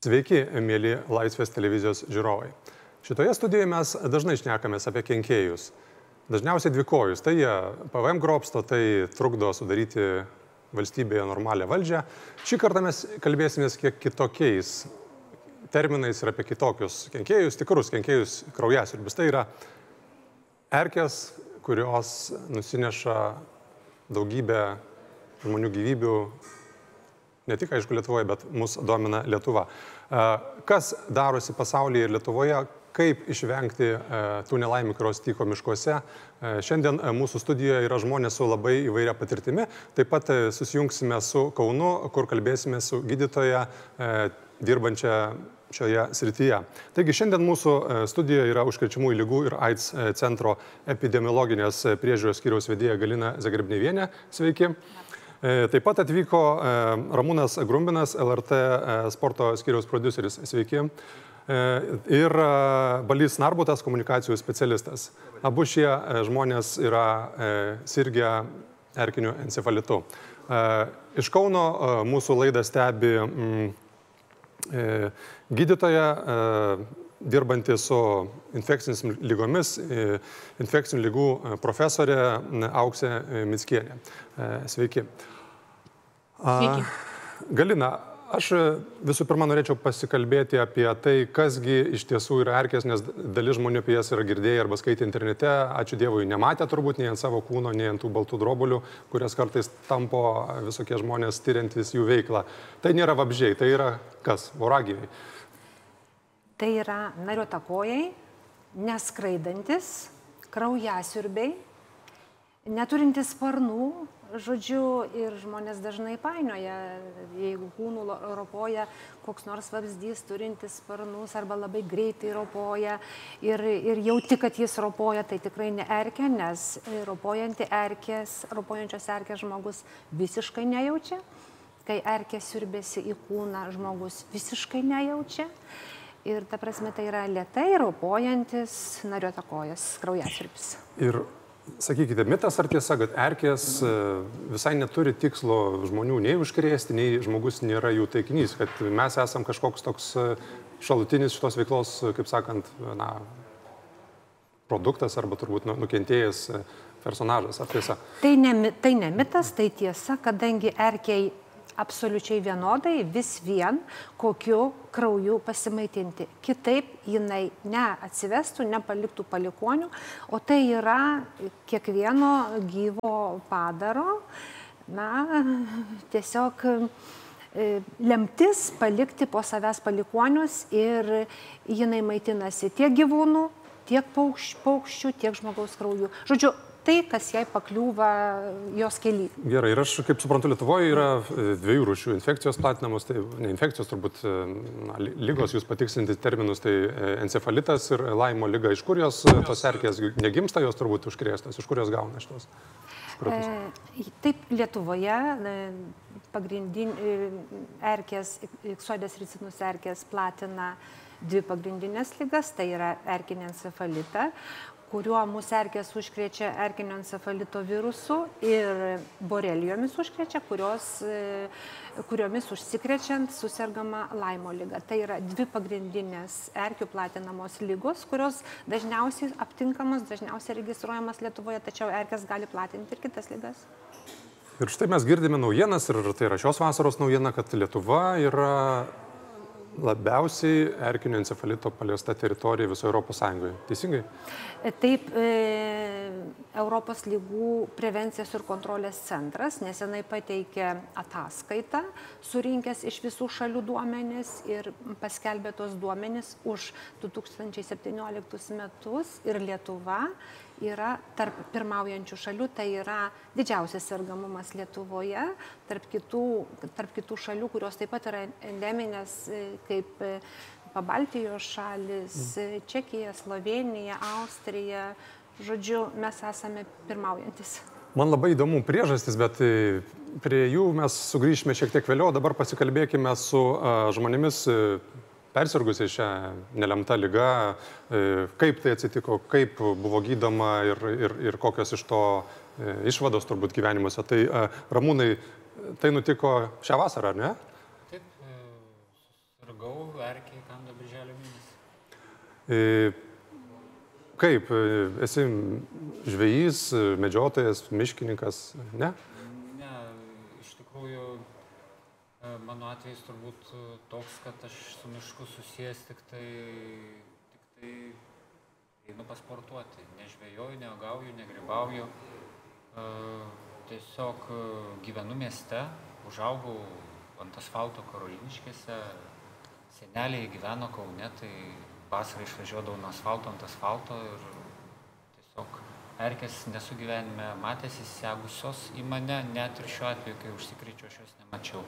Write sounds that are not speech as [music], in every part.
Sveiki, mėly Laisvės televizijos žiūrovai. Šitoje studijoje mes dažnai šnekamės apie kenkėjus. Dažniausiai dvikojus. Tai jie PVM grobsto, tai trukdo sudaryti valstybėje normalią valdžią. Šį kartą mes kalbėsimės kiek kitokiais terminais ir apie kitokius kenkėjus, tikrus kenkėjus kraujasiurbis. Tai yra erkės, kurios nusineša daugybę žmonių gyvybių ne tik, aišku, Lietuvoje, bet mus domina Lietuva. Kas darosi pasaulyje ir Lietuvoje, kaip išvengti tų nelaimių, kurios tyko miškuose. Šiandien mūsų studijoje yra žmonės su labai įvairia patirtimi. Taip pat susijungsime su Kaunu, kur kalbėsime su gydytoja dirbančia šioje srityje. Taigi šiandien mūsų studijoje yra užkrečiamųjų lygų ir AIDS centro epidemiologinės priežiūros skyriaus vedėja Galina Zagrebnevienė. Sveiki. Taip pat atvyko Ramūnas Grumbinas, LRT sporto skiriaus produceris. Sveiki. Ir Balys Narbutas, komunikacijų specialistas. Abu šie žmonės yra sirgę erkiniu encefalitu. Iš Kauno mūsų laidą stebi gydytoja dirbanti su infekcinėmis lygomis, infekcinių lygų profesorė Auksė Mitskienė. Sveiki. Sveiki. Galina, aš visų pirma norėčiau pasikalbėti apie tai, kasgi iš tiesų yra erkės, nes dalis žmonių apie jas yra girdėję arba skaitę internete, ačiū Dievui, nematė turbūt nei ant savo kūno, nei ant tų baltų drobulių, kurias kartais tampo visokie žmonės tyriantis jų veiklą. Tai nėra vabžiai, tai yra kas? Voragyviai. Tai yra nariotakojai, neskraidantis, kraujasiurbiai, neturintis sparnų, žodžiu, ir žmonės dažnai painioja, jeigu kūnų ropoja koks nors vabzdys turintis sparnus arba labai greitai ropoja ir, ir jauti, kad jis ropoja, tai tikrai ne erkė, nes ropojanti erkės, ropojančios erkės žmogus visiškai nejaučia. Kai erkė siurbėsi į kūną, žmogus visiškai nejaučia. Ir ta prasme tai yra lietai ropojantis nariotakojas, kraujasirbis. Ir sakykite, mitas ar tiesa, kad erkės visai neturi tikslo žmonių nei užkrėsti, nei žmogus nėra jų taikinys, kad mes esam kažkoks toks šalutinis šitos veiklos, kaip sakant, na, produktas arba turbūt nu, nukentėjęs personažas, ar tiesa? Tai ne, tai ne mitas, tai tiesa, kadangi erkiai absoliučiai vienodai vis vien kokiu krauju pasimaitinti. Kitaip jinai neatsivestų, nepaliktų palikonių, o tai yra kiekvieno gyvo padaro, na, tiesiog lemtis palikti po savęs palikonius ir jinai maitinasi tiek gyvūnų, tiek paukščių, tiek žmogaus krauju. Žodžiu, tai, kas jai pakliūva jos keli. Gerai, ir aš, kaip suprantu, Lietuvoje yra dviejų rūšių infekcijos platinamos, tai ne infekcijos, turbūt na, lygos, jūs patikslinti terminus, tai encefalitas ir laimo lyga. Iš kur jos, tos erkės negimsta, jos turbūt užkrėstas, iš kur jos gauna šitos? E, taip, Lietuvoje pagrindinė erkės, iksodės ricinus erkės platina dvi pagrindinės lygas, tai yra erkinė encefalita, kuriuo mūsų erkės užkrečia erkinio encefalito virusu ir borelijomis užkrečia, kurios, kuriomis užsikrečiant susirgama laimo lyga. Tai yra dvi pagrindinės erkių platinamos lygos, kurios dažniausiai aptinkamos, dažniausiai registruojamas Lietuvoje, tačiau erkės gali platinti ir kitas lygas. Ir štai mes girdime naujienas, ir tai yra šios vasaros naujiena, kad Lietuva yra labiausiai erkinio encefalito paliesta teritorija visoje Sąjungoje. Teisingai? Taip, e, Europos lygų prevencijos ir kontrolės centras nesenai pateikė ataskaitą, surinkęs iš visų šalių duomenis ir paskelbė tos duomenis už 2017 metus ir Lietuva yra tarp pirmaujančių šalių, tai yra didžiausias sergamumas Lietuvoje, tarp kitų, tarp kitų šalių, kurios taip pat yra endeminės, kaip Pabaltijos šalis, mm. Čekija, Slovenija, Austrija. Žodžiu, mes esame pirmaujantis. Man labai įdomu priežastis, bet e, prie jų mes sugrįšime šiek tiek vėliau. Dabar pasikalbėkime su žmonėmis persirgusiai šią nelemtą lygą, uh, kaip tai atsitiko, kaip buvo gydoma ir, ir, ir kokios iš to uh, išvados turbūt gyvenimuose. Tai uh, Ramūnai, tai nutiko šią vasarą, ar ne? Sirgau erkiai kando birželio mėnesį. E, kaip, e, esi žvėjys, medžiotojas, miškininkas, ne? Ne, iš tikrųjų, e, mano atvejs turbūt toks, kad aš su mišku susijęs tik tai, tik tai einu pasportuoti. Nežvėjoju, neagauju, negribauju. Tiesiog gyvenu mieste, užaugau ant asfalto karoliniškėse, seneliai gyveno Kaune, tai vasarą išvažiuodavau nuo asfalto ant asfalto ir tiesiog erkės nesu gyvenime matęs įsisegusios į mane, net ir šiuo atveju, kai užsikryčiau, aš jos nemačiau.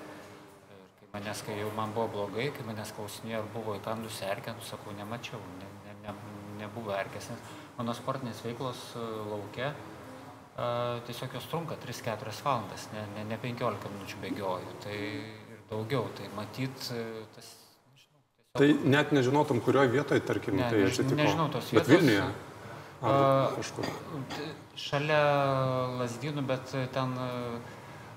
Manęs, kai jau man buvo blogai, kai manęs klausinėjo, ar buvo įkandusi erkė, nu sakau, nemačiau, ne, ne, ne, nebuvo erkės, nes mano sportinės veiklos e, laukia tiesiog jos trunka 3-4 valandas, ne, ne, ne 15 minučių bėgioju, tai ir daugiau, tai matyt e, tas Tai net nežinotum, kurioje vietoje, tarkim, ne, tai atsitiko. Nežinau tos vietos. Bet Vilniuje? Ar kažkur? Šalia Lasdynų, bet ten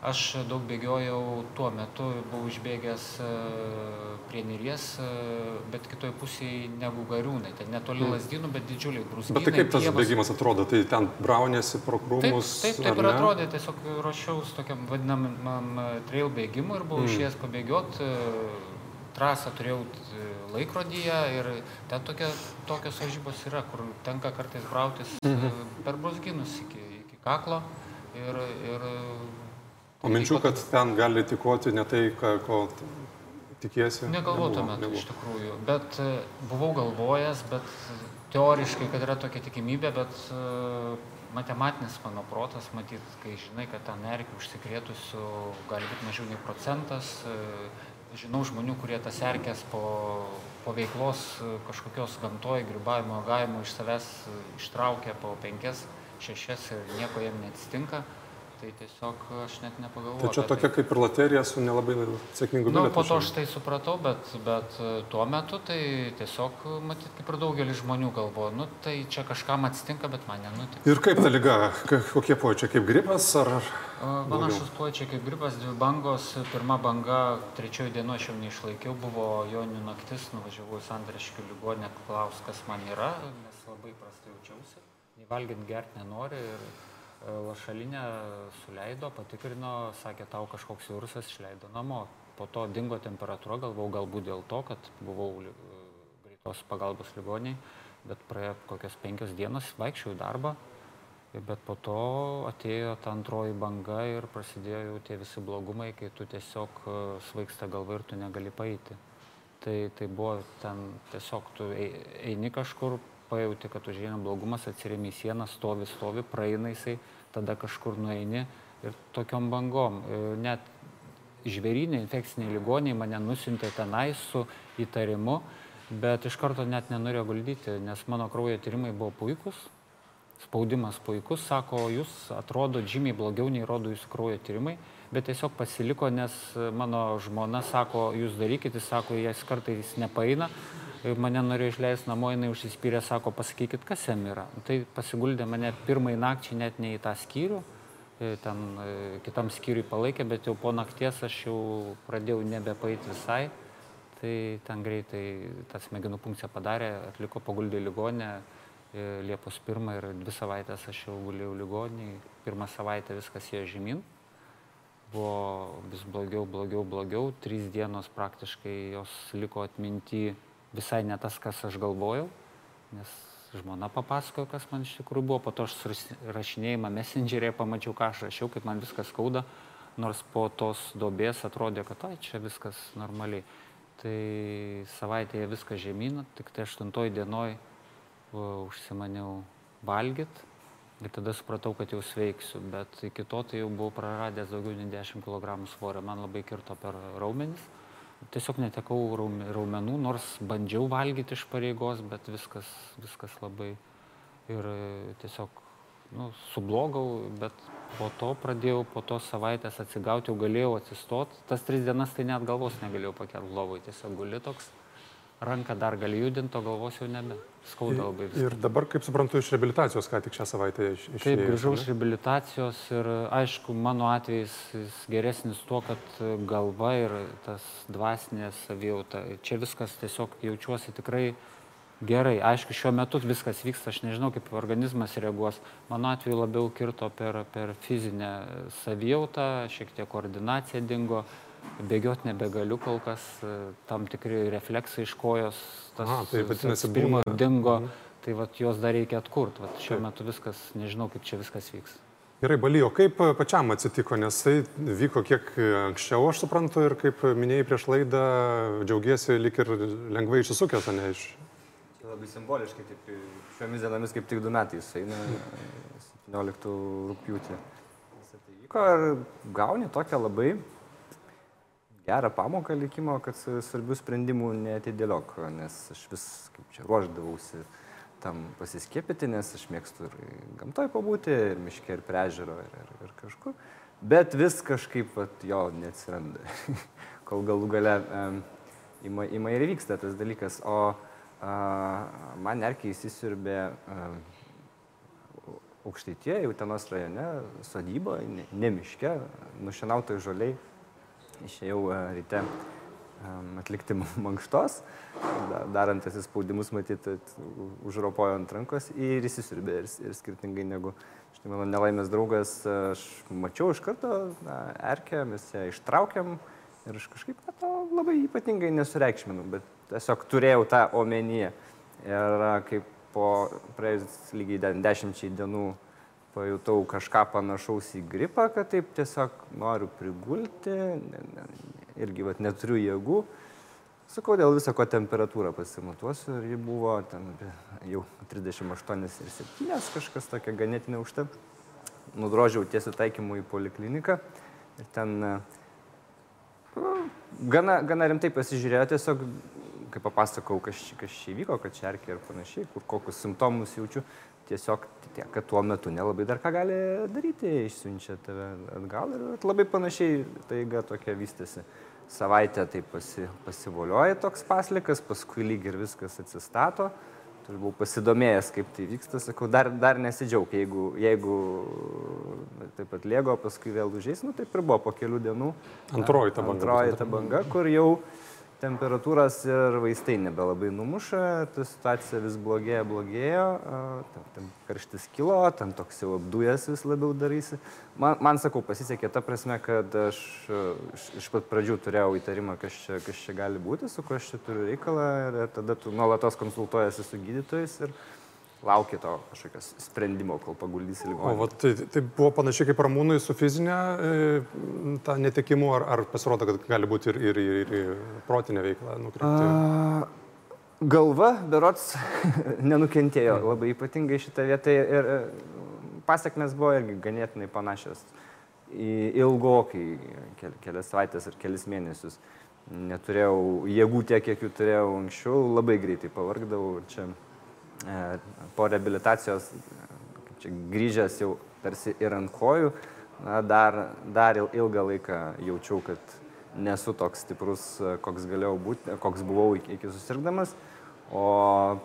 aš daug bėgiojau tuo metu, buvau išbėgęs prie Neries, bet kitoj pusėje negu Gariūnai. Ten netoli hmm. Lasdynų, bet didžiuliai brūzgynai. Bet tai kaip tas pievas. bėgimas atrodo? Tai ten braunėsi pro krūmus? Taip, taip, taip ir atrodė. Tiesiog ruošiausi tokiam vadinamam trail bėgimui ir buvau hmm. išėjęs pabėgioti trasą turėjau e, laikrodyje ir ten tokia, tokios varžybos yra, kur tenka kartais brautis e, mhm. per brusginus iki, iki kaklo. Ir, ir, o minčių, kad ten gali tikoti ne tai, ko tikiesi? Negalvojau tuo metu iš tikrųjų, bet e, buvau galvojęs, bet teoriškai, kad yra tokia tikimybė, bet matematinis mano protas, matyt, kai žinai, kad ten erkių užsikrėtusių gali būti mažiau nei procentas, žinau žmonių, kurie tas erkės po, po veiklos kažkokios gamtoj, grybavimo, gavimo iš savęs ištraukia po penkias, šešias ir nieko jiem neatsitinka. Tai tiesiog aš net nepagalvojau. Tai čia tokia kaip ir loterija su nelabai sėkmingu bilietu. Na, po to aš tai supratau, bet, bet tuo metu tai tiesiog, matyt, kaip ir daugelis žmonių galvoja, nu tai čia kažkam atsitinka, bet man nenutiko. Ir kaip ta lyga, kokie pojūčiai, kaip gripas ar... Panašus pojūčiai kaip gripas, dvi bangos, pirma banga, trečioji diena aš jau neišlaikiau, buvo joninių naktis, nuvažiavau į Sandraškių ligonę, klaus, kas man yra, nes labai prastai jaučiausi, valgyti gerti nenori. Ir lašalinę suleido, patikrino, sakė, tau kažkoks virusas išleido namo. Po to dingo temperatūra, galvau galbūt dėl to, kad buvau greitos pagalbos ligoniai, bet praėjo kokios penkios dienos, vaikščiau į darbą, bet po to atėjo ta antroji banga ir prasidėjo jau tie visi blogumai, kai tu tiesiog svaigsta galva ir tu negali paeiti. Tai, tai buvo ten tiesiog tu eini kažkur, pajauti, kad užėjai blogumas, atsiremi į sieną, stovi, stovi, praeina jisai, tada kažkur nueini ir tokiom bangom. E, net žvėrynė, infekciniai ligoniai mane nusintė tenai su įtarimu, bet iš karto net nenorėjo guldyti, nes mano kraujo tyrimai buvo puikus, spaudimas puikus, sako, jūs atrodo žymiai blogiau nei rodo jūsų kraujo tyrimai, bet tiesiog pasiliko, nes mano žmona sako, jūs darykit, jis sako, jas kartais nepaina, mane norėjo išleisti namo, jinai užsispyrė, sako, pasakykit, kas jam yra. Tai pasiguldė mane pirmai nakčiai net ne į tą skyrių, e, ten e, kitam skyriui palaikė, bet jau po nakties aš jau pradėjau nebepaiti visai. Tai ten greitai tą smegenų punkciją padarė, atliko paguldė ligonę e, Liepos 1 ir dvi savaitės aš jau guliau ligoniai. Pirmą savaitę viskas ėjo žemyn. Buvo vis blogiau, blogiau, blogiau. Trys dienos praktiškai jos liko atminti visai ne tas, kas aš galvojau, nes žmona papasakojo, kas man iš tikrųjų buvo, po to aš rašinėjimą messengerėje pamačiau, ką aš rašiau, kaip man viskas skauda, nors po tos dobės atrodė, kad tai čia viskas normaliai. Tai savaitėje viskas žemyn, tik tai aštuntoj dienoj užsimaniau valgyt ir tada supratau, kad jau sveiksiu, bet iki to tai jau buvau praradęs daugiau nei 10 kg svorio, man labai kirto per raumenis tiesiog netekau raume- raumenų, nors bandžiau valgyti iš pareigos, bet viskas, viskas labai ir tiesiog nu, sublogau, bet po to pradėjau, po tos savaitės atsigauti, jau galėjau atsistoti. Tas tris dienas tai net galvos negalėjau pakelti lovai, tiesiog guli toks, ranką dar gali judinti, o galvos jau nebe. Skauda labai viskas. Ir dabar, kaip suprantu, iš reabilitacijos ką tik šią savaitę iš, Taip, išėjai, grįžau iš ne? rehabilitacijos ir aišku, mano atvejis jis geresnis tuo, kad galva ir tas dvasinė savijauta, čia viskas tiesiog jaučiuosi tikrai gerai. Aišku, šiuo metu viskas vyksta, aš nežinau, kaip organizmas reaguos. Mano atveju labiau kirto per, per fizinę savijautą, šiek tiek koordinacija dingo, bėgioti nebegaliu kol kas, tam tikri refleksai iš kojos, tas Aha, tai pirmo dingo. Mhm. Tai vat jos dar reikia atkurti. Vat šiuo Taip. metu viskas, nežinau, kaip čia viskas vyks. Gerai, Balijo, kaip e, pačiam atsitiko, nes tai vyko kiek e, anksčiau, aš suprantu, ir kaip minėjai prieš laidą, džiaugiesi lik ir lengvai išsisukęs, o ne iš... Čia labai simboliškai, taip, šiomis dienomis kaip tik du metai sueina, 17 rūpjūtį. Visą tai vyko ir gauni tokią labai gerą pamoką likimo, kad svarbių sprendimų netidėliok, nes aš vis kaip čia ruoždavausi tam pasiskiepyti, nes aš mėgstu ir gamtoj pabūti, ir miške, ir priežiūro, ir, ir, ir kažkur. Bet vis kažkaip vat, jo neatsiranda, [laughs] kol galų gale um, ima, ima ir vyksta tas dalykas. O a, man erkiai įsisiurbė um, aukštaitie, jau tenos rajone, sodyba, ne, ne miške, nušinautai žaliai. Išėjau a, ryte um, atlikti mankštos, da- darant atsispaudimus, matyt, at- u- užropojo ant rankos ir įsisiurbė. Ir, ir skirtingai negu štai mano nelaimės draugas, aš mačiau iš karto na, erkę, mes ją ištraukėm ir aš kažkaip na, to labai ypatingai nesureikšminau, bet tiesiog turėjau tą omenyje. Ir kaip po praėjus lygiai de- dešimčiai dienų pajutau kažką panašaus į gripą, kad taip tiesiog noriu prigulti, ne, ne, irgi vat, neturiu jėgų. Sakau, dėl viso ko temperatūrą pasimatuosiu ir ji buvo ten jau 38 ir 7, kažkas tokia ganėtinai aukšta. Nudrožiau tiesiu taikymu į polikliniką ir ten nu, gana, gana rimtai pasižiūrėjo, tiesiog, kaip papasakau, kas, kas čia įvyko, kad čia erkė ir panašiai, kur kokius simptomus jaučiu, tiesiog tiek, kad tuo metu nelabai dar ką gali daryti, išsiunčia tave atgal ir labai panašiai taiga tokia vystėsi. Savaitę tai pasi, pasivolioja toks paslikas, paskui lyg ir viskas atsistato. Tai aš buvau pasidomėjęs, kaip tai vyksta, sakau, dar, dar nesidžiaug, jeigu, jeigu taip pat lėgo, paskui vėl užės, nu taip ir buvo po kelių dienų. Antroji ta banga. Antroji ta banga, kur jau temperatūros ir vaistai nebelabai numuša, ta situacija vis blogėjo, a, ten, ten karštis kilo, ten toks jau apdujęs vis labiau darysi. Man, man sakau, pasisekė ta prasme, kad aš iš, iš pat pradžių turėjau įtarimą, kas čia, kas čia gali būti, su kuo aš čia turiu reikalą ir tada tu nuolatos konsultuojasi su gydytojais ir lauki to kažkokios sprendimo, kol paguldysi O ligoninę. va, tai, tai buvo panašiai kaip ramūnai su fizinė e, tą netekimu, ar, ar pasirodo, kad gali būti ir, ir, ir, ir į protinę veiklą nukreipti? A, Galva, berots, [laughs] nenukentėjo labai ypatingai šitą vietą ir e, pasiekmes buvo irgi ganėtinai panašios. Į- Ilgokai, kel, kelias savaitės ar kelias mėnesius. Neturėjau jėgų tiek, kiek jų turėjau anksčiau, labai greitai pavargdavau. ir Čia po rehabilitacijos, e, čia grįžęs jau tarsi ir ant kojų, na, dar, dar il- ilgą laiką jaučiau, kad nesu toks stiprus, e, koks galėjau būti, koks buvau iki, iki susirgdamas, o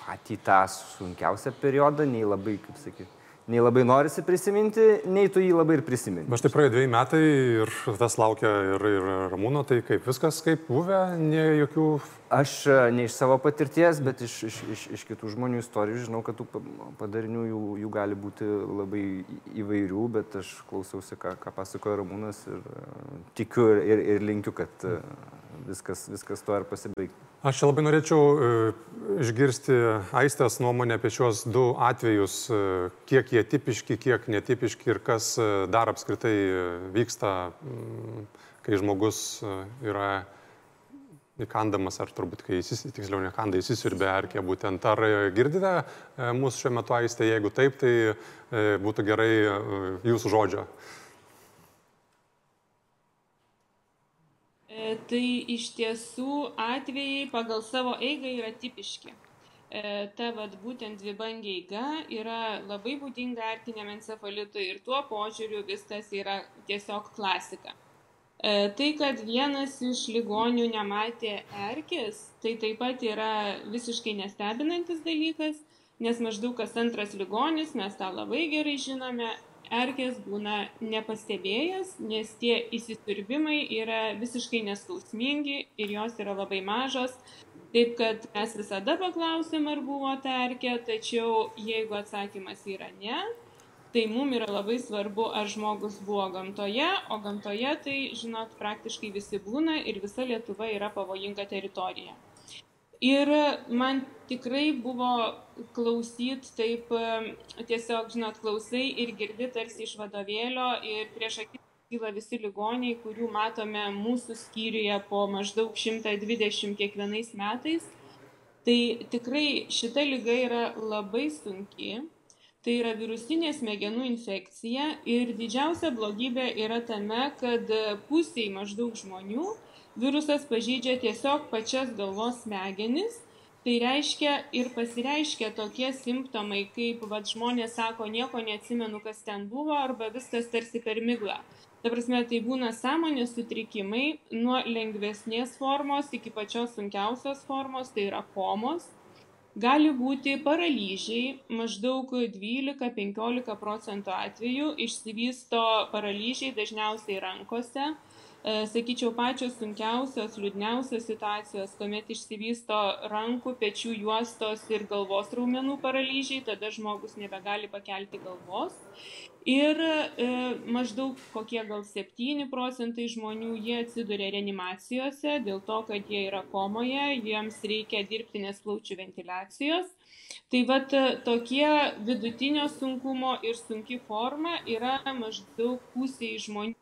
patį tą sunkiausią periodą nei labai, kaip sakyti, nei labai norisi prisiminti, nei tu jį labai ir prisimeni. Bet štai praėjo dviejai metai ir tas laukia ir, ir Ramūno, tai kaip viskas kaip buvę, ne jokių... Aš e, ne iš savo patirties, bet iš, iš, iš, iš kitų žmonių istorijų žinau, kad tų pa- padarinių jų, jų gali būti labai įvairių, bet aš klausiausi, ką, ką pasakojo Ramūnas ir e, tikiu ir, ir, ir linkiu, kad e, viskas, viskas tuo ir pasibaigtų. Aš labai norėčiau e, išgirsti Aistės nuomonę apie šios du atvejus, e, kiek jie tipiški, kiek netipiški ir kas e, dar apskritai vyksta, mm, kai žmogus yra įkandamas, ar turbūt, kai jis, tiksliau, nekanda, įsisirbė erkė būtent. Ar girdite mūsų šiuo metu Aistė, jeigu taip, tai būtų gerai jūsų žodžio. Tai iš tiesų atvejai pagal savo eigą yra tipiški. E, ta vat, būtent dvibangė eiga yra labai būdinga erkiniam encefalitui ir tuo požiūriu viskas yra tiesiog klasika. E, tai, kad vienas iš ligonių nematė erkės, tai taip pat yra visiškai nestebinantis dalykas, nes maždaug kas antras ligonis, mes tą labai gerai žinome, erkės būna nepastebėjęs, nes tie įsisirbimai yra visiškai neskausmingi ir jos yra labai mažos. Taip kad mes visada paklausėm, ar buvo ta erkė, tačiau jeigu atsakymas yra ne, tai mums yra labai svarbu, ar žmogus buvo gamtoje, o gamtoje tai, žinot, praktiškai visi būna ir visa Lietuva yra pavojinga teritorija. Ir man tikrai buvo klausyt taip, tiesiog, žinot, klausai ir girdi tarsi iš vadovėlio ir prieš akis kyla visi ligoniai, kurių matome mūsų skyriuje po maždaug 120 kiekvienais metais. Tai tikrai šita lyga yra labai sunki. Tai yra virusinė smegenų infekcija ir didžiausia blogybė yra tame, kad pusiai maždaug žmonių virusas pažydžia tiesiog pačias galvos smegenis. Tai reiškia ir pasireiškia tokie simptomai, kaip vad žmonės sako, nieko neatsimenu, kas ten buvo, arba viskas tarsi per miglą. Ta prasme, tai būna sąmonės sutrikimai nuo lengvesnės formos iki pačios sunkiausios formos, tai yra komos. Gali būti paralyžiai, maždaug 12-15 procentų atvejų išsivysto paralyžiai dažniausiai rankose, sakyčiau, pačios sunkiausios, liūdniausios situacijos, kuomet išsivysto rankų, pečių juostos ir galvos raumenų paralyžiai, tada žmogus nebegali pakelti galvos. Ir e, maždaug kokie gal 7 procentai žmonių jie atsiduria reanimacijose dėl to, kad jie yra komoje, jiems reikia dirbtinės plaučių ventiliacijos. Tai vat tokie vidutinio sunkumo ir sunki forma yra maždaug pusiai žmonių.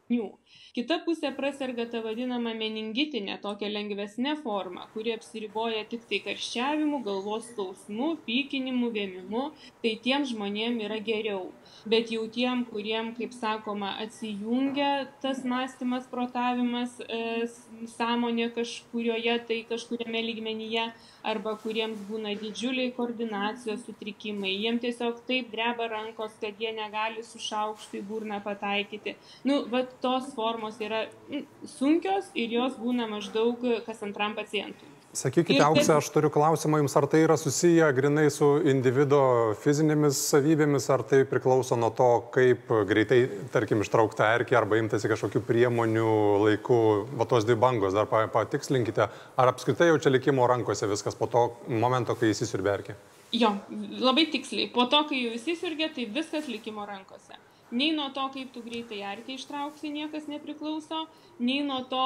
Kita pusė praserga tą vadinamą meningitinę, tokią lengvesnę formą, kuri apsiriboja tik tai karščiavimu, galvos skausmu, pykinimu, vėmimu, tai tiem žmonėm yra geriau. Bet jau tiem, kuriem, kaip sakoma, atsijungia tas mąstymas, protavimas, e, sąmonė kažkurioje, tai kažkuriame lygmenyje, arba kuriems būna didžiuliai koordinacijos sutrikimai, jiem tiesiog taip dreba rankos, kad jie negali su šaukštu į burną pataikyti. Nu, va tos formos yra sunkios ir jos būna maždaug kas antram pacientui. Sakykite, Auksė, aš turiu klausimą jums, ar tai yra susiję grinai su individo fizinėmis savybėmis, ar tai priklauso nuo to, kaip greitai, tarkim, ištraukta erkė arba imtasi kažkokių priemonių laiku, va tos dvi bangos, dar patikslinkite, ar apskritai jau čia likimo rankose viskas po to momento, kai įsisiurbė erkė? Jo, labai tiksliai. Po to, kai jau įsisiurbė, tai viskas likimo rankose nei nuo to, kaip tu greitai erkį ištrauksi, niekas nepriklauso, nei nuo to,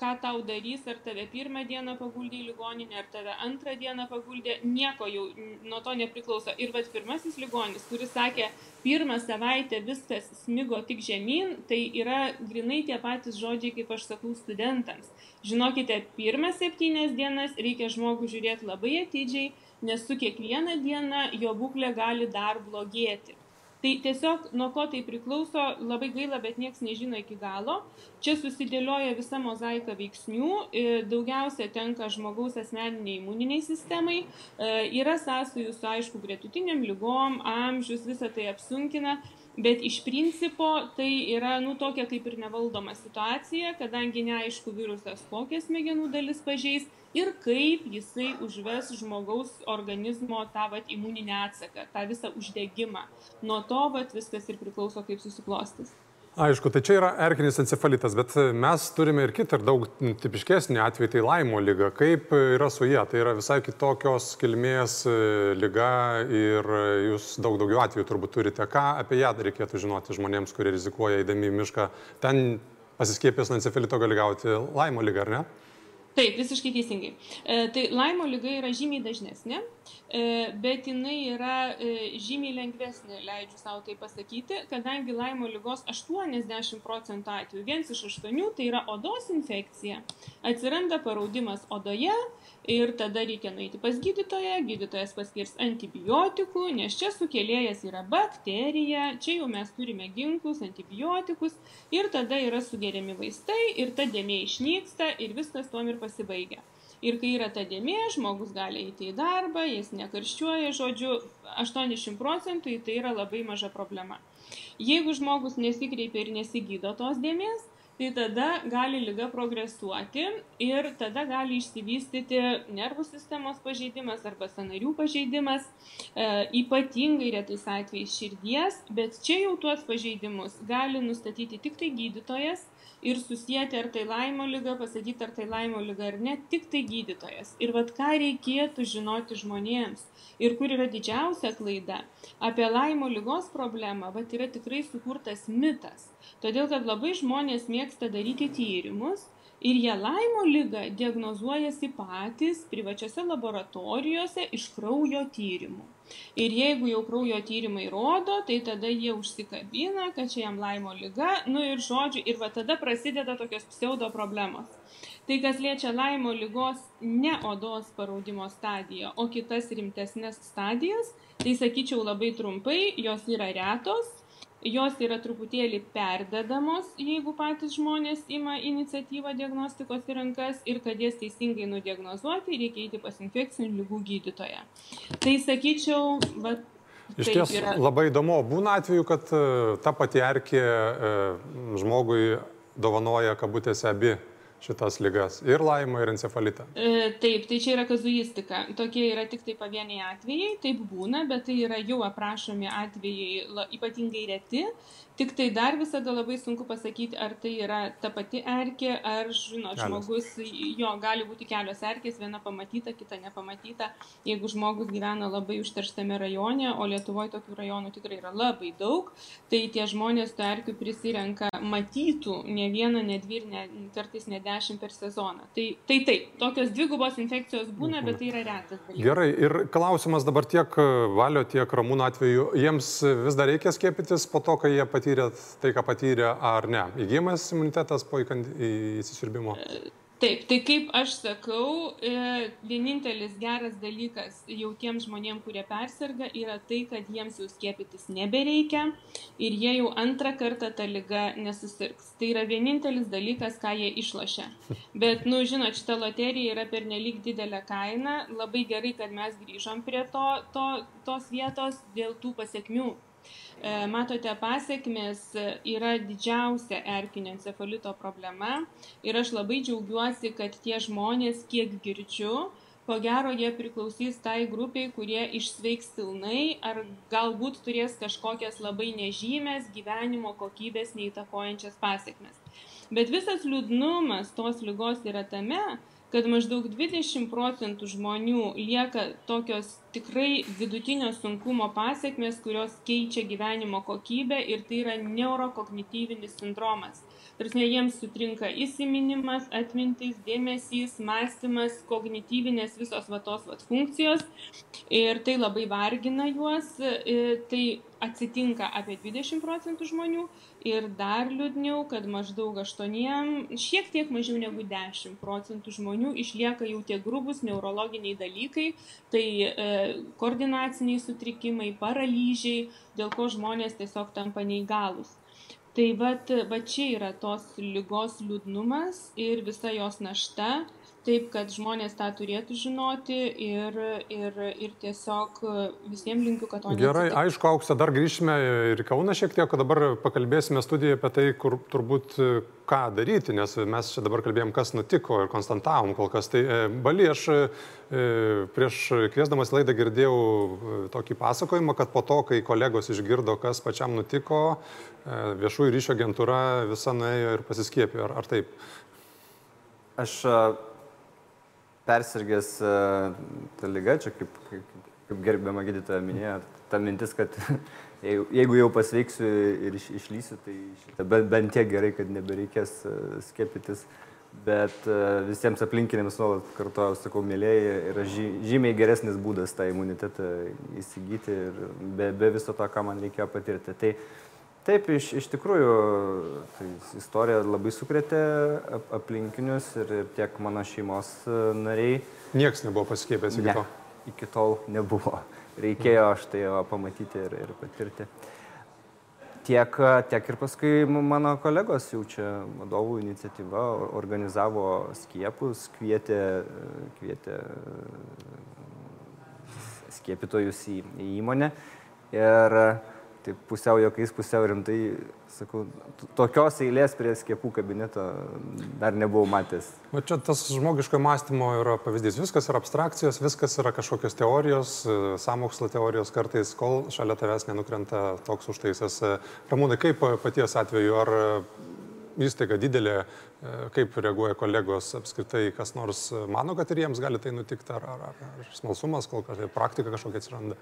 ką tau darys, ar tave pirmą dieną paguldė į ligoninę, ar tave antrą dieną paguldė, nieko jau nuo to nepriklauso. Ir vad pirmasis ligonis, kuris sakė, pirmą savaitę viskas smigo tik žemyn, tai yra grinai tie patys žodžiai, kaip aš sakau studentams. Žinokite, pirmas septynias dienas reikia žmogų žiūrėti labai atidžiai, nes su kiekviena diena jo būklė gali dar blogėti. Tai tiesiog nuo ko tai priklauso, labai gaila, bet niekas nežino iki galo. Čia susidėlioja visa mozaika veiksnių, e, daugiausia tenka žmogaus asmeniniai imuniniai sistemai, e, yra sąsajų su aišku gretutiniam lygom, amžius, visą tai apsunkina. Bet iš principo tai yra, nu, tokia kaip ir nevaldoma situacija, kadangi neaišku virusas kokią smegenų dalis pažeis ir kaip jisai užves žmogaus organizmo tą vat, imuninį atsaką, tą visą uždegimą. Nuo to vat, viskas ir priklauso, kaip susiklostys. Aišku, tai čia yra erkinis encefalitas, bet mes turime ir kitą ir daug tipiškesnį atvejį, tai laimo lyga. Kaip yra su jie? Tai yra visai kitokios kilmės e, lyga ir jūs daug daugiau atvejų turbūt turite. Ką apie ją reikėtų žinoti žmonėms, kurie rizikuoja įdami į mišką? Ten pasiskiepęs nuo encefalito gali gauti laimo lygą, ar ne? Taip, visiškai teisingai. E, tai laimo lyga yra žymiai dažnesnė, e, bet jinai yra e, žymiai lengvesnė, leidžiu savo tai pasakyti, kadangi laimo lygos 80 procentų atveju, vienas iš aštuonių, tai yra odos infekcija, atsiranda paraudimas odoje, ir tada reikia nueiti pas gydytoją, gydytojas paskirs antibiotikų, nes čia sukėlėjas yra bakterija, čia jau mes turime ginklus, antibiotikus ir tada yra sugeriami vaistai ir ta dėmė išnyksta ir viskas tuom ir pasibaigia. Ir kai yra ta dėmė, žmogus gali eiti į darbą, jis nekarščiuoja, žodžiu, 80 procentų tai yra labai maža problema. Jeigu žmogus nesikreipia ir nesigydo tos dėmės, tai tada gali lyga progresuoti ir tada gali išsivystyti nervų sistemos pažeidimas arba sanarių pažeidimas, e, ypatingai retais atvejais širdies, bet čia jau tuos pažeidimus gali nustatyti tik tai gydytojas ir susijęti ar tai laimo lyga, pasakyti ar tai laimo lyga ar ne, tik tai gydytojas. Ir vad ką reikėtų žinoti žmonėms ir kur yra didžiausia klaida. Apie laimo lygos problemą, vad yra tikrai sukurtas mitas Todėl, kad labai žmonės mėgsta daryti tyrimus ir jie laimo lygą diagnozuojasi patys privačiose laboratorijose iš kraujo tyrimų. Ir jeigu jau kraujo tyrimai rodo, tai tada jie užsikabina, kad čia jam laimo lyga, nu ir žodžiu, ir va tada prasideda tokios pseudo problemos. Tai kas liečia laimo lygos ne odos paraudimo stadiją, o kitas rimtesnės stadijas, tai sakyčiau labai trumpai, jos yra retos, jos yra truputėlį perdedamos, jeigu patys žmonės ima iniciatyvą diagnostikos į rankas ir kad jas teisingai nudiagnozuoti, reikia eiti pas infekcinių lygų gydytoją. Tai sakyčiau, va, Iš ties yra... labai įdomu, būna atveju, kad e, ta pati erkė e, žmogui dovanoja kabutėse abi šitas lygas - ir laimą, ir encefalitą. E, taip, tai čia yra kazuistika. Tokie yra tik tai pavieniai atvejai, taip būna, bet tai yra jau aprašomi atvejai ypatingai reti. Tik tai dar visada labai sunku pasakyti, ar tai yra ta pati erkė, ar, žinot, žmogus, jo, gali būti kelios erkės, viena pamatyta, kita nepamatyta. Jeigu žmogus gyvena labai užterštame rajone, o Lietuvoje tokių rajonų tikrai yra labai daug, tai tie žmonės tų erkių prisirenka matytų ne vieną, ne dvi ir ne, kartais ne dešimt per sezoną. Tai, tai taip, tokios dvigubos infekcijos būna, bet tai yra retas dalykas. Gerai, ir klausimas dabar tiek valio, tiek ramūno atveju, jiems vis dar reikia skiepytis po to, kai jie patys patyrėt tai, ką patyrė, ar ne? Įgymas imunitetas po įsisirbimo? Taip, tai kaip aš sakau, e, vienintelis geras dalykas jau tiems žmonėms, kurie persirga, yra tai, kad jiems jau skiepytis nebereikia ir jie jau antrą kartą tą lygą nesusirgs. Tai yra vienintelis dalykas, ką jie išlošia. Bet, nu, žinot, šita loterija yra pernelyg didelė kaina. Labai gerai, kad mes grįžom prie to, to, tos vietos dėl tų pasiekmių E, matote, pasiekmes yra didžiausia erkinio encefalito problema ir aš labai džiaugiuosi, kad tie žmonės, kiek girdžiu, ko gero jie priklausys tai grupiai, kurie išsveiks pilnai ar galbūt turės kažkokias labai nežymės gyvenimo kokybės neįtakojančias pasiekmes. Bet visas liūdnumas tos lygos yra tame, kad maždaug 20 procentų žmonių lieka tokios tikrai vidutinio sunkumo pasiekmes, kurios keičia gyvenimo kokybę ir tai yra neurokognityvinis sindromas. Tarsi jiems sutrinka įsiminimas, atmintis, dėmesys, mąstymas, kognityvinės visos vatos vat funkcijos ir tai labai vargina juos. Tai atsitinka apie 20 procentų žmonių ir dar liūdniau, kad maždaug 8, šiek tiek mažiau negu 10 procentų žmonių išlieka jau tie grubus neurologiniai dalykai, tai e, koordinaciniai sutrikimai, paralyžiai, dėl ko žmonės tiesiog tampa neįgalus. Tai va, va čia yra tos lygos liūdnumas ir visa jos našta, taip kad žmonės tą turėtų žinoti ir, ir, ir tiesiog visiems linkiu, kad to Gerai, neatsitiktų. aišku, auksą dar grįžime ir Kauna šiek tiek, o dabar pakalbėsime studijoje apie tai, kur turbūt ką daryti, nes mes čia dabar kalbėjom, kas nutiko ir konstantavom kol kas. Tai e, Bali, aš e, prieš kviesdamas laidą girdėjau e, tokį pasakojimą, kad po to, kai kolegos išgirdo, kas pačiam nutiko, viešųjų ryšio agentūra visa nuėjo ir pasiskėpė. Ar, ar taip? Aš persirgęs e, tą lygą, čia kaip, kaip, kaip gerbiama gydytoja minėjo, ta mintis, kad [laughs] jeigu jau pasveiksiu ir iš, išlysiu, tai šitą, bent, bent tiek gerai, kad nebereikės e, skiepytis. bet e, visiems aplinkiniams nuolat kartuoju, sakau, mėlyje, yra žymiai geresnis būdas tą imunitetą įsigyti ir be, be viso to, ką man reikėjo patirti. Tai taip, iš, iš tikrųjų, tai istorija labai sukrėtė aplinkinius ir, ir tiek mano šeimos e, nariai. Niekas nebuvo pasikėpęs iki ne, to? Iki tol nebuvo. Reikėjo aš tai pamatyti ir, ir patirti tiek, tiek ir paskui mano kolegos jau čia vadovų iniciatyva organizavo skiepus, kvietė, kvietė skiepytojus į, į įmonę. Ir taip pusiau jokiais, pusiau rimtai, sakau, tokios eilės prie skiepų kabineto dar nebuvau matęs. O čia tas žmogiško mąstymo yra pavyzdys. Viskas yra abstrakcijos, viskas yra kažkokios teorijos, samokslo teorijos kartais, kol šalia tavęs nenukrenta toks užtaisas. Ramūnai, kaip paties atveju, ar įstaiga didelė, kaip reaguoja kolegos apskritai, kas nors mano, kad ir jiems gali tai nutikti, ar, ar, ar smalsumas, kol kažkokia praktika kažkokia atsiranda?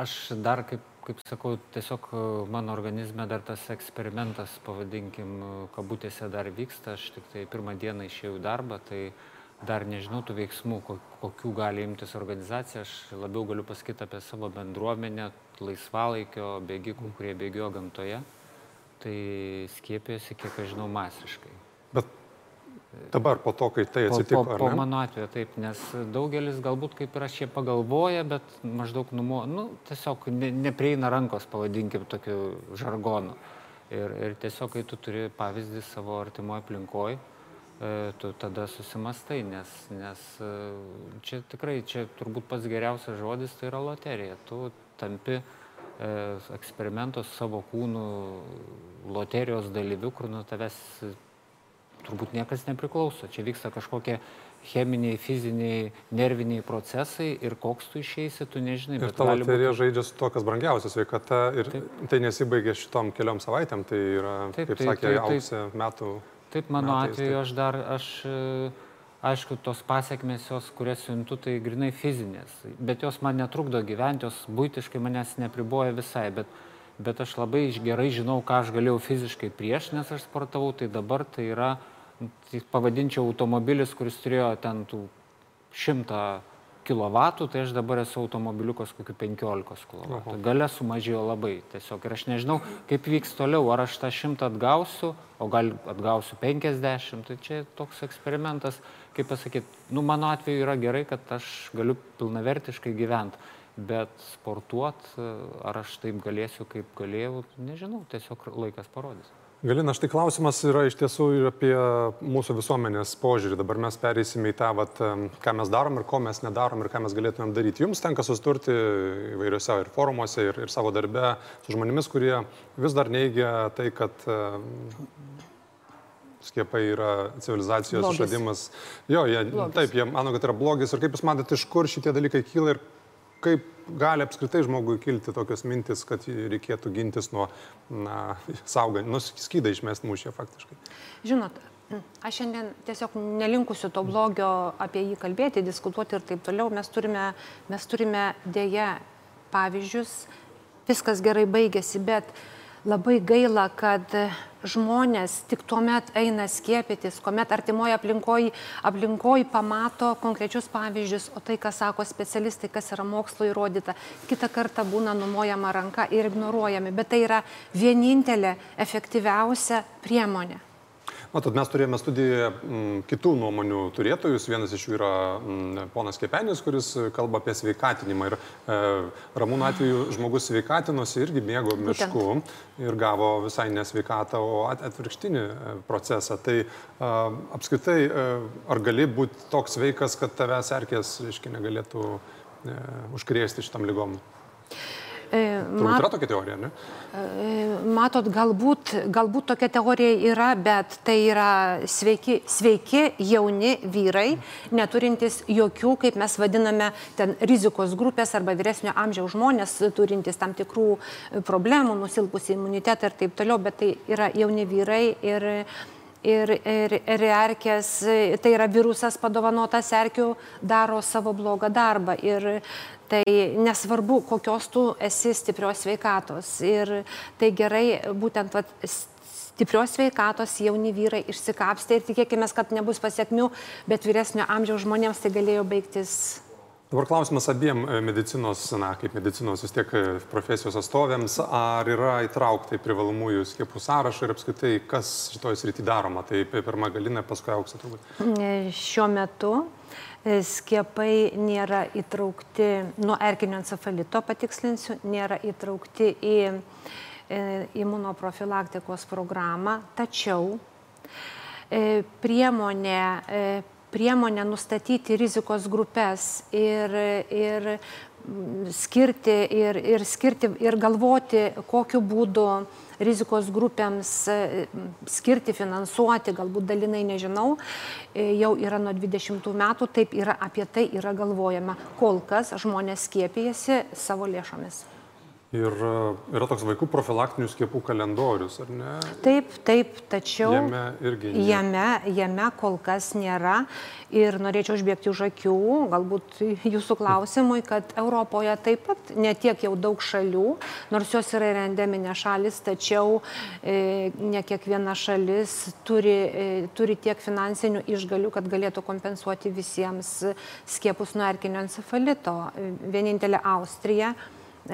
Aš dar, kaip, kaip sakau, tiesiog e, mano organizme dar tas eksperimentas, pavadinkim, e, kabutėse dar vyksta. Aš tik tai pirmą dieną išėjau į darbą, tai dar nežinau tų veiksmų, kokių gali imtis organizacija. Aš labiau galiu pasakyti apie savo bendruomenę, laisvalaikio bėgikų, kurie bėgiojo gamtoje. Tai skiepėjosi, kiek aš žinau, masiškai. Bet Dabar po to, kai tai atsitiko. Po, po, po mano atveju taip, nes daugelis galbūt kaip ir aš jie pagalvoja, bet maždaug numo, nu, tiesiog ne, neprieina rankos, pavadinkim, tokiu žargonu. Ir, ir tiesiog, kai tu turi pavyzdį savo artimoje aplinkoje, tu tada susimastai, nes, nes e, čia tikrai, čia turbūt pats geriausias žodis tai yra loterija. Tu tampi e, eksperimentos savo kūnų loterijos dalyviu, kur nuo tavęs turbūt niekas nepriklauso. Čia vyksta kažkokie cheminiai, fiziniai, nerviniai procesai ir koks tu išeisi, tu nežinai. Ir tavo loterija būti... žaidžia su to, kas brangiausias sveikata ir taip. tai nesibaigia šitom keliom savaitėm, tai yra, taip, kaip tai, sakė, auksė metų. Taip, mano metais, atveju taip. aš dar, aš, aišku, tos pasiekmes jos, kurias siuntu, tai grinai fizinės, bet jos man netrukdo gyventi, jos būtiškai manęs nepriboja visai, bet bet aš labai gerai žinau, ką aš galėjau fiziškai prieš, nes aš sportavau, tai dabar tai yra tai pavadinčiau automobilis, kuris turėjo ten tų šimtą kilovatų, tai aš dabar esu automobiliukas kokiu 15 kW. Gale sumažėjo labai tiesiog. Ir aš nežinau, kaip vyks toliau, ar aš tą šimtą atgausiu, o gal atgausiu 50, tai čia toks eksperimentas, kaip pasakyti, nu mano atveju yra gerai, kad aš galiu pilnavertiškai gyventi, bet sportuot, ar aš taip galėsiu, kaip galėjau, nežinau, tiesiog laikas parodys. Galina, štai klausimas yra iš tiesų ir apie mūsų visuomenės požiūrį. Dabar mes pereisime į tą, vat, ką mes darom ir ko mes nedarom ir ką mes galėtumėm daryti. Jums tenka susturti įvairiuose ir forumuose, ir, ir savo darbe su žmonėmis, kurie vis dar neigia tai, kad skiepai yra civilizacijos blogis. išradimas. Jo, jie, blogis. taip, jie mano, kad yra blogis. Ir kaip jūs matote, iš kur šitie dalykai kyla ir kaip gali apskritai žmogui kilti tokios mintis, kad reikėtų gintis nuo, saugant, nu, skydą išmest mūšį faktiškai? Žinot, aš šiandien tiesiog nelinkusiu to blogio apie jį kalbėti, diskutuoti ir taip toliau. Mes turime, mes turime dėja pavyzdžius, viskas gerai baigėsi, bet uh, labai gaila, kad žmonės tik tuo met eina skiepytis, kuomet artimoje aplinkoje aplinkoj pamato konkrečius pavyzdžius, o tai, ką sako specialistai, kas yra mokslo įrodyta, kitą kartą būna numojama ranka ir ignoruojami, bet tai yra vienintelė efektyviausia priemonė. Matot, mes turėjome studijoje m, mm, kitų nuomonių turėtojus. Vienas iš jų yra m, mm, ponas Kepenis, kuris kalba apie sveikatinimą. Ir e, ramūno atveju žmogus sveikatinosi irgi mėgo mišku Būtent. ir gavo visai nesveikatą, o at, atvirkštinį e, procesą. Tai e, apskritai, e, ar gali būti toks sveikas, kad tavęs erkės, reiškia, negalėtų e, užkrėsti šitam lygom? E, Turbūt yra tokia teorija, ne? E, matot, galbūt, galbūt tokia teorija yra, bet tai yra sveiki, sveiki jauni vyrai, neturintys jokių, kaip mes vadiname, ten rizikos grupės arba vyresnio amžiaus žmonės, turintys tam tikrų problemų, nusilpusi imunitetą ir taip toliau, bet tai yra jauni vyrai ir ir, ir, ir erkės, tai yra virusas padovanotas erkių, daro savo blogą darbą. Ir Tai nesvarbu, kokios tu esi stiprios sveikatos. Ir tai gerai būtent vat, stiprios sveikatos jauni vyrai išsikapstė ir tikėkime, kad nebus pasiekmių, bet vyresnio amžiaus žmonėms tai galėjo baigtis Dabar klausimas abiem e, medicinos, na, kaip medicinos vis tiek e, profesijos atstovėms, ar yra įtraukta į privalomųjų skiepų sąrašą ir apskritai, kas šitoje srityje daroma. Tai pirmą galinę, paskui auksą turbūt. Šiuo metu e, skiepai nėra įtraukti, nuo erkinio encefalito patikslinsiu, nėra įtraukti į imunoprofilaktikos programą, tačiau priemonė priemonė nustatyti rizikos grupės ir, ir skirti ir, ir skirti ir galvoti, kokiu būdu rizikos grupėms skirti, finansuoti, galbūt dalinai nežinau, jau yra nuo 20 metų, taip yra apie tai yra galvojama. Kol kas žmonės skiepijasi savo lėšomis. Ir e, yra toks vaikų profilaktinių skiepų kalendorius, ar ne? Taip, taip, tačiau jame irgi. Ne. Jame, jame kol kas nėra. Ir norėčiau užbėgti už akių, galbūt jūsų klausimui, kad Europoje taip pat netiek jau daug šalių, nors jos yra ir endeminė šalis, tačiau e, ne kiekviena šalis turi, e, turi tiek finansinių išgalių, kad galėtų kompensuoti visiems skiepus nuo erkinio encefalito. Vienintelė Austrija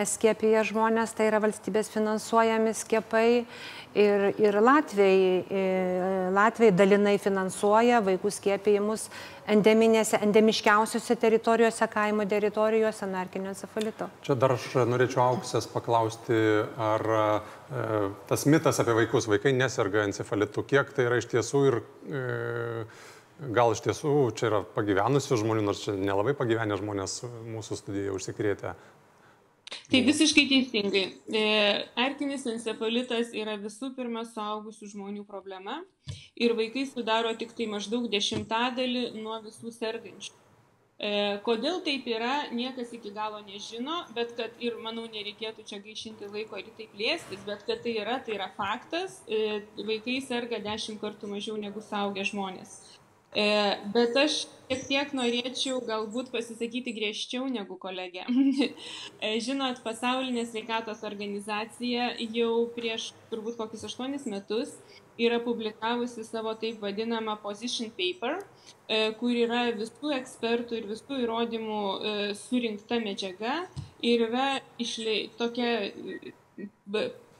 skiepija žmonės, tai yra valstybės finansuojami skiepai ir, ir Latvijai, ir Latvijai dalinai finansuoja vaikų skiepijimus endeminėse, endemiškiausiose teritorijose, kaimo teritorijose narkinio encefalito. Čia dar aš norėčiau auksės paklausti, ar e, tas mitas apie vaikus, vaikai neserga encefalitu, kiek tai yra iš tiesų ir e, gal iš tiesų čia yra pagyvenusių žmonių, nors čia nelabai pagyvenę žmonės mūsų studijoje užsikrėtę Tai visiškai teisingai. Erkinis encefalitas yra visų pirma suaugusių žmonių problema ir vaikai sudaro tik tai maždaug dešimtadalį nuo visų sergančių. E, kodėl taip yra, niekas iki galo nežino, bet kad ir, manau, nereikėtų čia gaišinti laiko ir taip lėstis, bet kad tai yra, tai yra faktas, e, vaikai serga dešimt kartų mažiau negu saugę žmonės. E, bet aš šiek tiek norėčiau galbūt pasisakyti griežčiau negu kolegė. [laughs] E, žinot, pasaulinė sveikatos organizacija jau prieš turbūt kokius aštuonis metus yra publikavusi savo taip vadinamą position paper, e, kur yra visų ekspertų ir visų įrodymų surinkta medžiaga ir yra išlei, tokia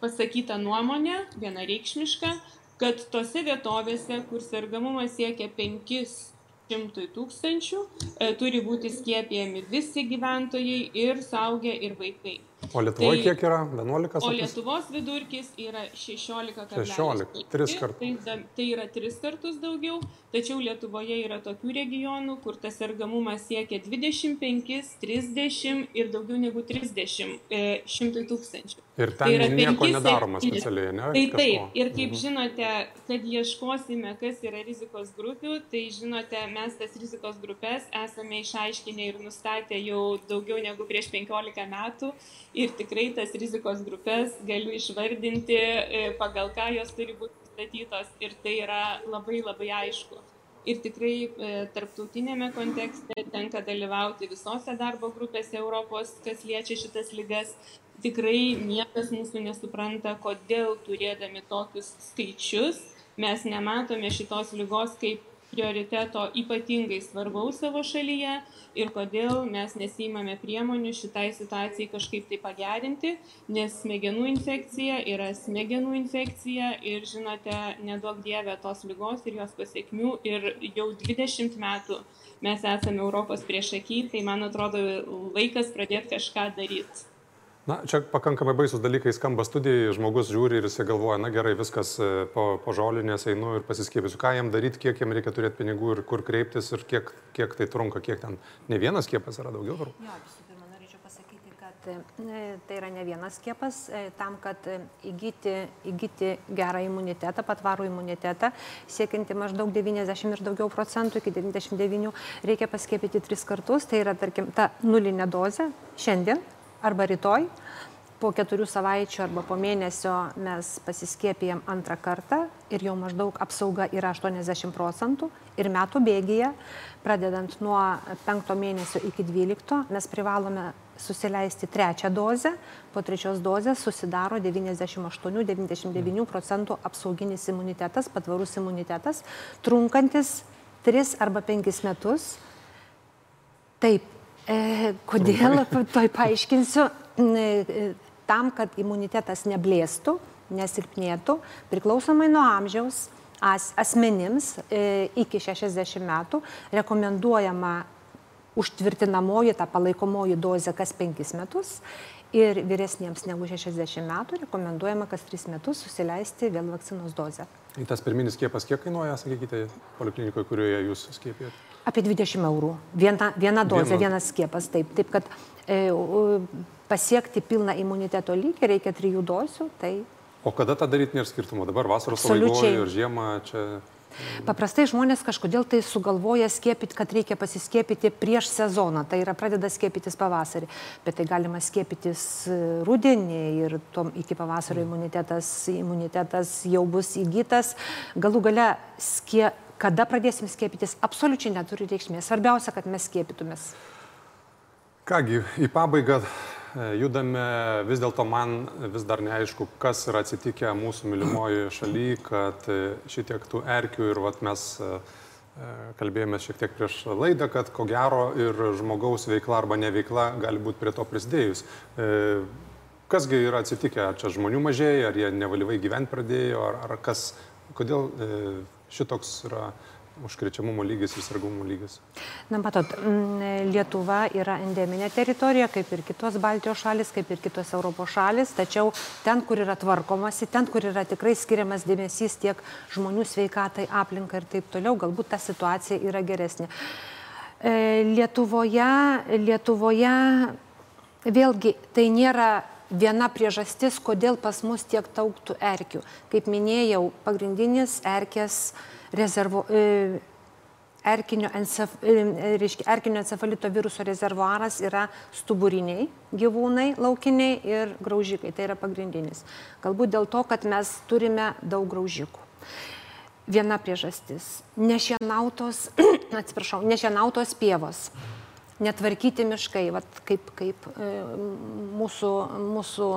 pasakyta nuomonė, vienareikšmiška, kad tose vietovėse, kur sergamumas siekia 500 tūkstančių, e, turi būti skiepijami visi gyventojai ir saugę ir vaikai. O Lietuvoje tai, kiek yra? 11? O Lietuvos vidurkis yra 16,5. 16, 3 kartus. Tai, tai yra 3 kartus daugiau, tačiau Lietuvoje yra tokių regionų, kur tas sergamumas siekia 25, 30 ir daugiau negu 30 e, šimtai tūkstančių. Ir ten tai nieko 5, nedaroma specialiai, ne? Tai kažko. taip, ir kaip mhm. žinote, kad ieškosime, kas yra rizikos grupių, tai žinote, mes tas rizikos grupės esame išaiškinę ir nustatę jau daugiau negu prieš 15 metų ir tikrai tas rizikos grupės galiu išvardinti, e, pagal ką jos turi būti nustatytos ir tai yra labai labai aišku ir tikrai e, tarptautinėme kontekste tenka dalyvauti visose darbo grupėse Europos, kas liečia šitas lygas. Tikrai niekas mūsų nesupranta, kodėl turėdami tokius skaičius mes nematome šitos lygos kaip prioriteto ypatingai svarbaus savo šalyje ir kodėl mes nesimame priemonių šitai situacijai kažkaip tai pagerinti, nes smegenų infekcija yra smegenų infekcija ir žinote, nedaug dievė tos lygos ir jos pasiekmių ir jau 20 metų mes esame Europos priešaky, tai man atrodo laikas pradėti kažką daryti. Na, čia pakankamai baisus dalykai skamba studijai, žmogus žiūri ir jisai galvoja, na gerai, viskas e, po, po žolinės einu ir pasiskiepysiu. Ką jam daryti, kiek jam reikia turėti pinigų ir kur kreiptis ir kiek, kiek tai trunka, kiek ten. Ne vienas skiepas yra daugiau turbūt. Jo, visų pirma, norėčiau pasakyti, kad e, tai yra ne vienas skiepas. E, tam, kad įgyti, įgyti gerą imunitetą, patvarų imunitetą, siekinti maždaug 90 ir daugiau procentų, iki 99, reikia paskiepyti tris kartus. Tai yra, tarkim, ta nulinė dozė šiandien arba rytoj, po keturių savaičių arba po mėnesio mes pasiskiepijam antrą kartą ir jau maždaug apsauga yra 80 procentų ir metų bėgyje, pradedant nuo penkto mėnesio iki dvylikto, mes privalome susileisti trečią dozę, po trečios dozės susidaro 98-99 procentų apsauginis imunitetas, patvarus imunitetas, trunkantis 3 arba 5 metus. Taip, kodėl, toj paaiškinsiu, e, tam, kad imunitetas neblėstų, nesilpnėtų, priklausomai nuo amžiaus, as, asmenims e, iki 60 metų rekomenduojama užtvirtinamoji, ta palaikomoji dozė kas 5 metus ir vyresniems negu 60 metų rekomenduojama kas 3 metus susileisti vėl vakcinos dozę. Į tas pirminis skiepas kiek kainuoja, sakykite, poliklinikoje, kurioje jūs skiepijate? Apie 20 eurų. Viena, viena dozė, Viena. vienas skiepas. Taip, taip kad e, pasiekti pilną imuniteto lygį reikia trijų dozių. Tai... O kada tą daryti nėra skirtumo? Dabar vasaros pabaigoje ir žiemą čia Paprastai žmonės kažkodėl tai sugalvoja skiepyti, kad reikia pasiskiepyti prieš sezoną, tai yra pradeda skiepytis pavasarį, bet tai galima skiepytis e, rudenį ir tom, iki pavasario mm. imunitetas, imunitetas jau bus įgytas. Galų gale, skie, kada pradėsim skiepytis, absoliučiai neturi reikšmės. Svarbiausia, kad mes skiepytumės. Kągi, į pabaigą E, judame, vis dėlto man vis dar neaišku, kas yra atsitikę mūsų mylimoji šaly, kad e, šitiek tų erkių ir vat, mes e, kalbėjome šiek tiek prieš laidą, kad ko gero ir žmogaus veikla arba neveikla gali būti prie to prisidėjus. Kasgi yra atsitikę, ar čia žmonių mažėja, ar jie nevalyvai gyventi pradėjo, ar, ar kas, kodėl šitoks yra užkrečiamumo lygis ir sargumo lygis? Na, matot, Lietuva yra endeminė teritorija, kaip ir kitos Baltijos šalis, kaip ir kitos Europos šalis, tačiau ten, kur yra tvarkomasi, ten, kur yra tikrai skiriamas dėmesys tiek žmonių sveikatai, aplinkai ir taip toliau, galbūt ta situacija yra geresnė. E, Lietuvoje, Lietuvoje vėlgi tai nėra viena priežastis, kodėl pas mus tiek daug erkių. Kaip minėjau, pagrindinis erkės rezervo, e, erkinio, encef, e, reiškia, erkinio encefalito viruso rezervuaras yra stuburiniai gyvūnai laukiniai ir graužikai. Tai yra pagrindinis. Galbūt dėl to, kad mes turime daug graužikų. Viena priežastis. Nešienautos, [clears throat] atsiprašau, nešienautos pievos netvarkyti miškai, vat, kaip, kaip e, mūsų, mūsų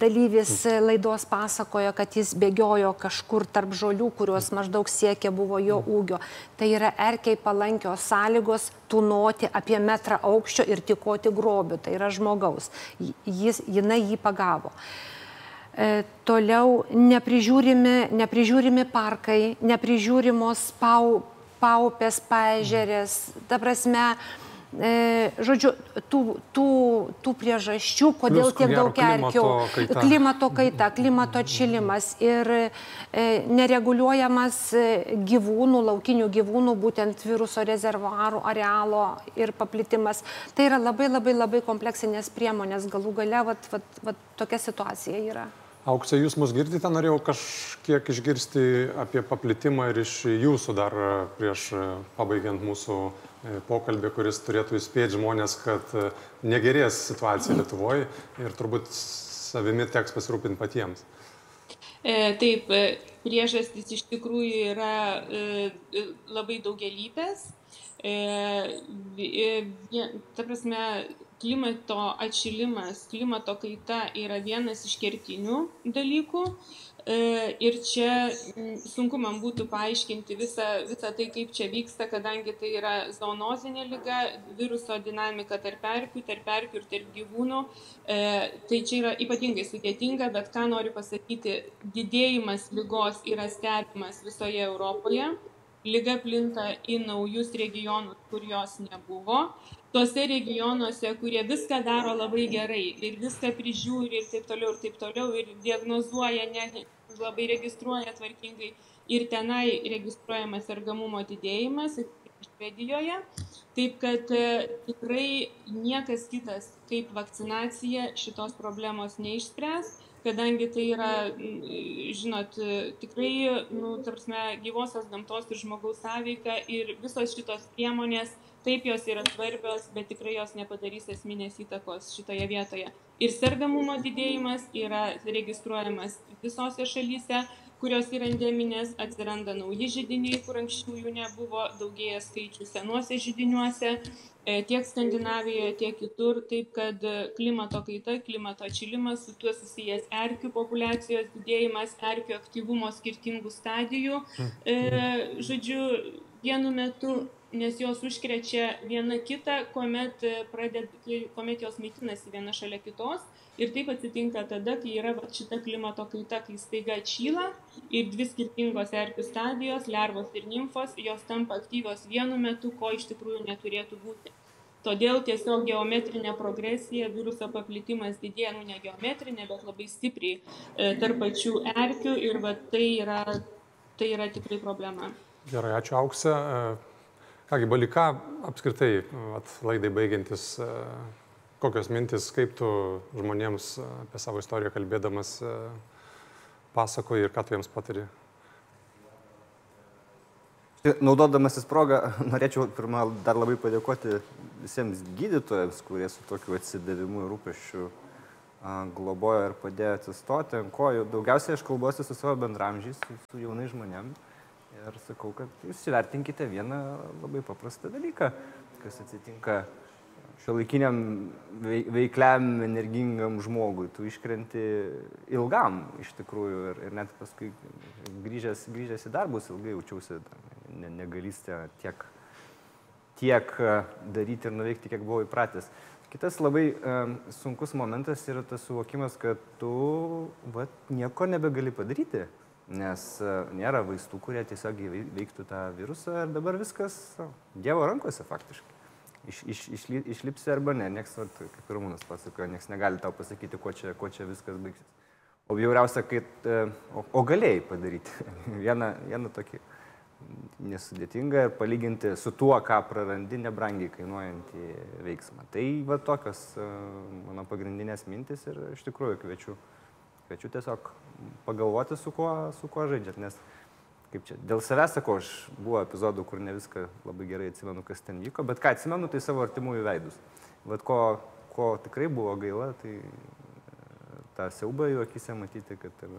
dalyvis laidos pasakojo, kad jis bėgiojo kažkur tarp žolių, kurios maždaug siekia buvo jo ūgio. Tai yra erkiai palankios sąlygos tūnoti apie metrą aukščio ir tikoti grobių, tai yra žmogaus. Jis, jinai jį pagavo. E, toliau neprižiūrimi, neprižiūrimi parkai, neprižiūrimos pau, paupės, paežerės. Ta prasme, E, žodžiu, tų, tų, tų priežasčių, kodėl Plius, tiek daug erkių, klimato, klimato kaita, klimato atšilimas ir e, nereguliuojamas e, gyvūnų, laukinių gyvūnų, būtent viruso rezervuarų, arealo ir paplitimas. Tai yra labai labai labai kompleksinės priemonės, galų gale vat, vat, vat, tokia situacija yra. Auksė, jūs mus girdite, norėjau kažkiek išgirsti apie paplitimą ir iš jūsų dar prieš pabaigiant mūsų E, pokalbį, kuris turėtų įspėti žmonės, kad e, negerės situacija Lietuvoje ir turbūt savimi teks pasirūpinti patiems. E, taip, priežastys iš tikrųjų yra labai daugelypės. Ta prasme, klimato atšilimas, klimato kaita yra vienas iš kertinių dalykų. E, ir čia sunku man būtų paaiškinti visą, visą tai, kaip čia vyksta, kadangi tai yra zoonozinė lyga, viruso dinamika tarp erkių, tarp erkių ir tarp gyvūnų. E, tai čia yra ypatingai sudėtinga, bet ką noriu pasakyti, didėjimas lygos yra stebimas visoje Europoje. Lyga plinta į naujus regionus, kur jos nebuvo tuose regionuose, kurie viską daro labai gerai ir viską prižiūri ir taip toliau, ir taip toliau, ir diagnozuoja, ne, labai registruoja tvarkingai ir tenai registruojamas sergamumo didėjimas Švedijoje. Taip kad e, tikrai niekas kitas kaip vakcinacija šitos problemos neišspręs, kadangi tai yra, žinot, tikrai, nu, tarpsme, gyvosios gamtos ir žmogaus sąveika ir visos šitos priemonės Taip jos yra svarbios, bet tikrai jos nepadarys esminės įtakos šitoje vietoje. Ir sergamumo didėjimas yra registruojamas visose šalyse, kurios yra endeminės, atsiranda nauji žydiniai, kur anksčiau jų nebuvo, daugėja skaičių senuose žydiniuose, e, tiek Skandinavijoje, tiek kitur, taip kad e, klimato kaita, klimato atšilimas, su tuo susijęs erkių populiacijos didėjimas, erkių aktyvumo skirtingų stadijų, e, žodžiu, vienu metu nes jos užkrečia viena kitą, kuomet, praded, kuomet jos maitinasi viena šalia kitos Ir taip atsitinka tada, kai yra va, šita klimato kaita, kai staiga atšyla ir dvi skirtingos erkių stadijos, lervos ir nimfos, jos tampa aktyvios vienu metu, ko iš tikrųjų neturėtų būti. Todėl tiesiog geometrinė progresija, viruso paplitimas didėja, nu ne geometrinė, bet labai stipriai e, tarp pačių erkių ir va, tai, yra, tai yra tikrai problema. Gerai, ačiū Auksė. Kągi, Balika, apskritai, at, laidai baigiantis, e, kokios mintis, kaip tu žmonėms e, apie savo istoriją kalbėdamas e, pasakoji ir ką tu jiems patari? Naudodamasis progą, [laughs] norėčiau pirmą dar labai padėkoti visiems gydytojams, kurie su tokiu atsidavimu ir rūpešiu globojo ir padėjo atsistoti ant kojų. Daugiausiai aš kalbuosi su savo bendramžiais, su, su jaunai žmonėm. Ir sakau, kad jūs įvertinkite vieną labai paprastą dalyką, kas atsitinka šiuolaikiniam veikliam, energingam žmogui. Tu iškrenti ilgam iš tikrųjų ir, ir net paskui grįžęs, grįžęs į darbus ilgai jaučiausi ne, negalystę tiek, tiek e, daryti ir nuveikti, kiek buvau įpratęs. Kitas labai um, sunkus momentas yra tas suvokimas, kad tu va, nieko nebegali padaryti, nes uh, nėra vaistų, kurie tiesiog veiktų tą virusą ir dabar viskas uh, Dievo rankose faktiškai iš, iš, išli, išlipsi arba ne. Niekas, kaip ir Rūnas pasakojo, niekas negali tau pasakyti, kuo čia, kuo čia viskas baigsis. O bjauriausia, kad, e, o, o galėjai padaryti [laughs] vieną, vieną tokį nesudėtingą ir palyginti su tuo, ką prarandi, nebrangiai kainuojantį veiksmą. Tai va tokios e, mano pagrindinės mintis ir iš tikrųjų kviečiu, kviečiu tiesiog pagalvoti, su kuo, su kuo žaidžiat, nes kaip čia, dėl savęs sakau, aš buvo epizodų, kur ne viską labai gerai atsimenu, kas ten vyko, bet ką atsimenu, tai savo artimųjų veidus. Vat ko, ko tikrai buvo gaila, tai e, tą siaubą jų akise matyti, kad ir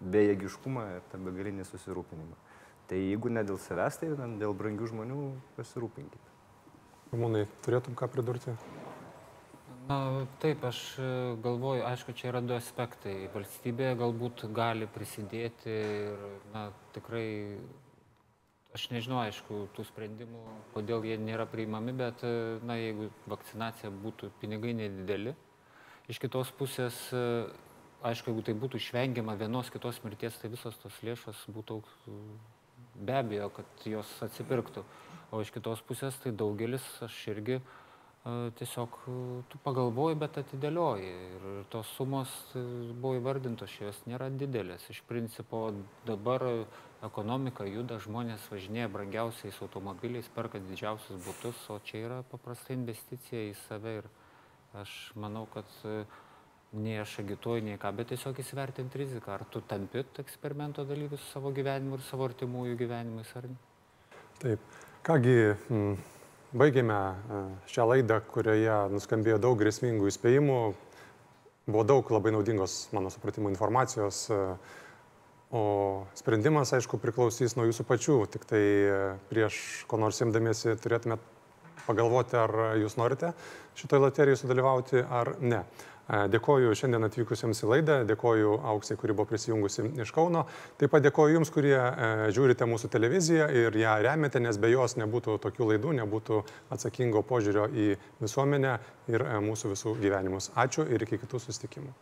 bejėgiškumą ir tą begalinį susirūpinimą. Tai jeigu ne dėl savęs, tai dėl brangių žmonių pasirūpinkite. Ramūnai, turėtum ką pridurti? Taip, aš e, galvoju, aišku, čia yra du aspektai. Valstybė galbūt gali prisidėti ir, na, tikrai, aš nežinau, aišku, tų sprendimų, kodėl jie nėra priimami, bet, e, na, jeigu vakcinacija būtų pinigai nedideli, iš kitos pusės, e, aišku, jeigu tai būtų išvengiama vienos kitos mirties, tai visos tos lėšos būtų be abejo, kad jos atsipirktų. O iš kitos pusės, tai daugelis, aš irgi, tiesiog tu pagalvoji, bet atidėlioji. Ir tos sumos e, buvo įvardintos, jos nėra didelės. Iš principo dabar ekonomika juda, žmonės važinėja brangiausiais automobiliais, perka didžiausius būtus, o čia yra paprasta investicija į save. Ir aš manau, kad e, nei aš agituoju, nei ką, bet tiesiog įsivertinti riziką. Ar tu tampi eksperimento dalyvis savo gyvenimu ir savo artimųjų gyvenimais, ar ne? Taip. Kągi, mm, Baigėme e, šią laidą, kurioje nuskambėjo daug grėsmingų įspėjimų, buvo daug labai naudingos, mano supratimo, informacijos, e, o sprendimas, aišku, priklausys nuo jūsų pačių, tik tai e, prieš ko nors imdamiesi turėtumėt pagalvoti, ar jūs norite šitoje loterijoje sudalyvauti ar ne. Dėkoju šiandien atvykusiems į laidą, dėkoju Auksai, kuri buvo prisijungusi iš Kauno. Taip pat dėkoju Jums, kurie žiūrite mūsų televiziją ir ją remiate, nes be jos nebūtų tokių laidų, nebūtų atsakingo požiūrio į visuomenę ir mūsų visų gyvenimus. Ačiū ir iki kitų susitikimų.